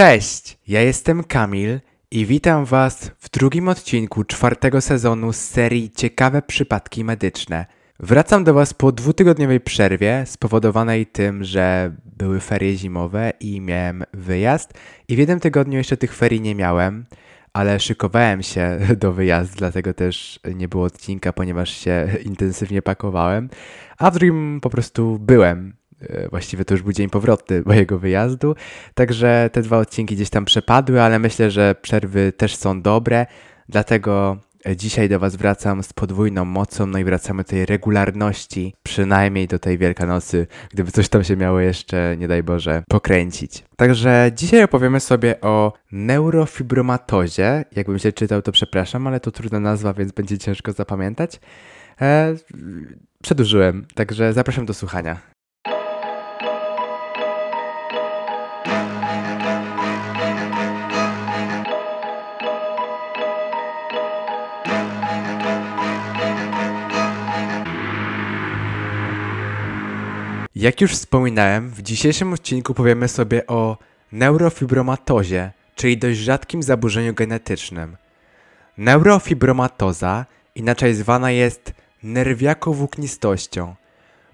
Cześć, ja jestem Kamil i witam Was w drugim odcinku czwartego sezonu z serii Ciekawe przypadki medyczne. Wracam do Was po dwutygodniowej przerwie spowodowanej tym, że były ferie zimowe i miałem wyjazd i w jednym tygodniu jeszcze tych ferii nie miałem, ale szykowałem się do wyjazdu, dlatego też nie było odcinka, ponieważ się intensywnie pakowałem, a w drugim po prostu byłem właściwie to już był dzień powrotny mojego wyjazdu, także te dwa odcinki gdzieś tam przepadły, ale myślę, że przerwy też są dobre, dlatego dzisiaj do Was wracam z podwójną mocą, no i wracamy do tej regularności, przynajmniej do tej Wielkanocy, gdyby coś tam się miało jeszcze, nie daj Boże, pokręcić. Także dzisiaj opowiemy sobie o neurofibromatozie. Jakbym się czytał, to przepraszam, ale to trudna nazwa, więc będzie ciężko zapamiętać. E, przedłużyłem, także zapraszam do słuchania. Jak już wspominałem, w dzisiejszym odcinku powiemy sobie o neurofibromatozie, czyli dość rzadkim zaburzeniu genetycznym. Neurofibromatoza inaczej zwana jest nerwiakowłóknistością.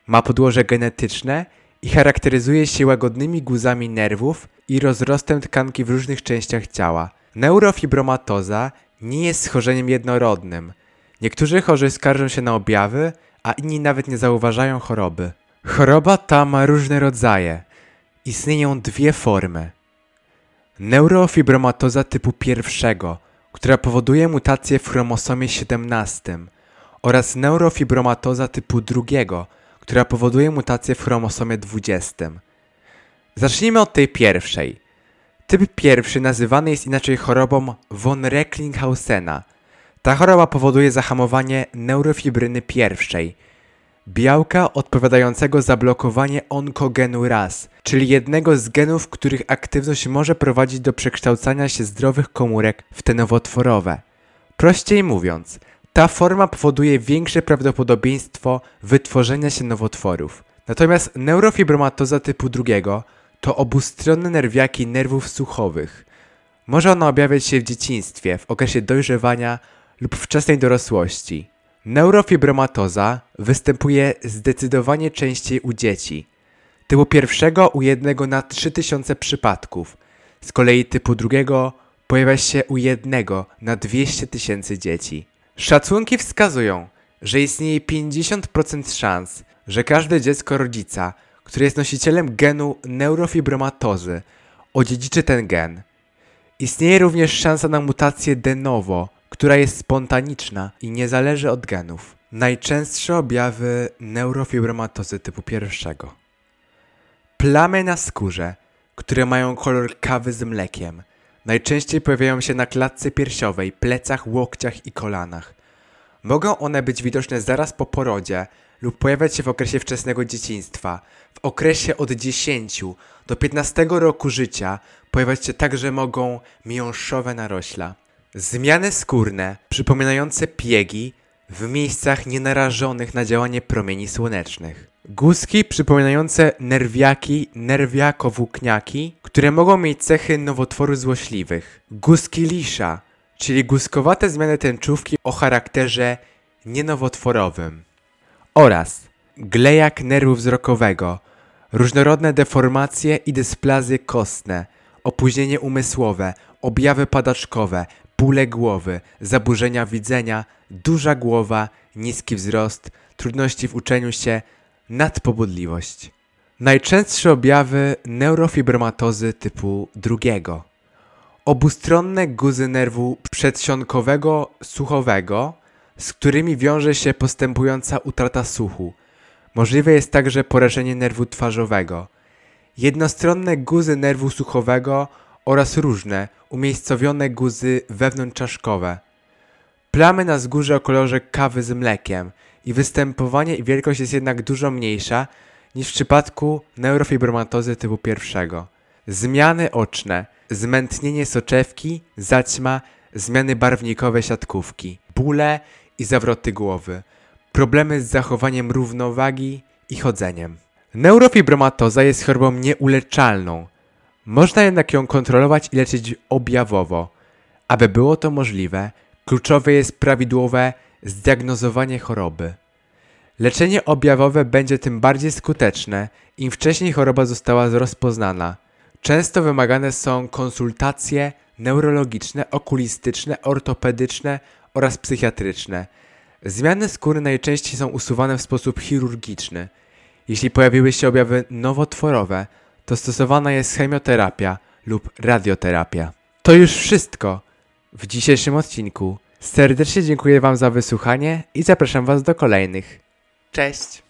Ma podłoże genetyczne i charakteryzuje się łagodnymi guzami nerwów i rozrostem tkanki w różnych częściach ciała. Neurofibromatoza nie jest schorzeniem jednorodnym. Niektórzy chorzy skarżą się na objawy, a inni nawet nie zauważają choroby. Choroba ta ma różne rodzaje. Istnieją dwie formy. Neurofibromatoza typu pierwszego, która powoduje mutację w chromosomie 17 oraz neurofibromatoza typu drugiego, która powoduje mutację w chromosomie 20. Zacznijmy od tej pierwszej. Typ pierwszy nazywany jest inaczej chorobą von Recklinghaussena. Ta choroba powoduje zahamowanie neurofibryny pierwszej – białka odpowiadającego za blokowanie onkogenu RAS, czyli jednego z genów, których aktywność może prowadzić do przekształcania się zdrowych komórek w te nowotworowe. Prościej mówiąc, ta forma powoduje większe prawdopodobieństwo wytworzenia się nowotworów. Natomiast neurofibromatoza typu drugiego to obustronne nerwiaki nerwów słuchowych. Może ona objawiać się w dzieciństwie, w okresie dojrzewania lub wczesnej dorosłości. Neurofibromatoza występuje zdecydowanie częściej u dzieci. Typu pierwszego u jednego na 3000 przypadków. Z kolei typu drugiego pojawia się u jednego na 200 tysięcy dzieci. Szacunki wskazują, że istnieje 50% szans, że każde dziecko rodzica, które jest nosicielem genu neurofibromatozy, odziedziczy ten gen. Istnieje również szansa na mutację de novo, która jest spontaniczna i nie zależy od genów. Najczęstsze objawy neurofibromatozy typu pierwszego. Plamy na skórze, które mają kolor kawy z mlekiem. Najczęściej pojawiają się na klatce piersiowej, plecach, łokciach i kolanach. Mogą one być widoczne zaraz po porodzie lub pojawiać się w okresie wczesnego dzieciństwa. W okresie od 10 do 15 roku życia pojawiać się także mogą miąższowe narośla. Zmiany skórne przypominające piegi w miejscach nienarażonych na działanie promieni słonecznych. Guzki przypominające nerwiaki, nerwiakowłókniaki, które mogą mieć cechy nowotworu złośliwych. Guzki lisza, czyli guzkowate zmiany tęczówki o charakterze nienowotworowym. Oraz glejak nerwu wzrokowego, różnorodne deformacje i dysplazy kostne, opóźnienie umysłowe, objawy padaczkowe, bóle głowy, zaburzenia widzenia, duża głowa, niski wzrost, trudności w uczeniu się, nadpobudliwość. Najczęstsze objawy neurofibromatozy typu drugiego. Obustronne guzy nerwu przedsionkowego słuchowego, z którymi wiąże się postępująca utrata słuchu. Możliwe jest także porażenie nerwu twarzowego. Jednostronne guzy nerwu słuchowego oraz różne, umiejscowione guzy wewnątrzczaszkowe. Plamy na zgórze o kolorze kawy z mlekiem i występowanie i wielkość jest jednak dużo mniejsza niż w przypadku neurofibromatozy typu pierwszego. Zmiany oczne, zmętnienie soczewki, zaćma, zmiany barwnikowe siatkówki, bóle i zawroty głowy, problemy z zachowaniem równowagi i chodzeniem. Neurofibromatoza jest chorobą nieuleczalną, Można jednak ją kontrolować i leczyć objawowo. Aby było to możliwe, kluczowe jest prawidłowe zdiagnozowanie choroby. Leczenie objawowe będzie tym bardziej skuteczne, im wcześniej choroba została rozpoznana. Często wymagane są konsultacje neurologiczne, okulistyczne, ortopedyczne oraz psychiatryczne. Zmiany skóry najczęściej są usuwane w sposób chirurgiczny. Jeśli pojawiły się objawy nowotworowe, to stosowana jest chemioterapia lub radioterapia. To już wszystko w dzisiejszym odcinku. Serdecznie dziękuję Wam za wysłuchanie i zapraszam Was do kolejnych. Cześć!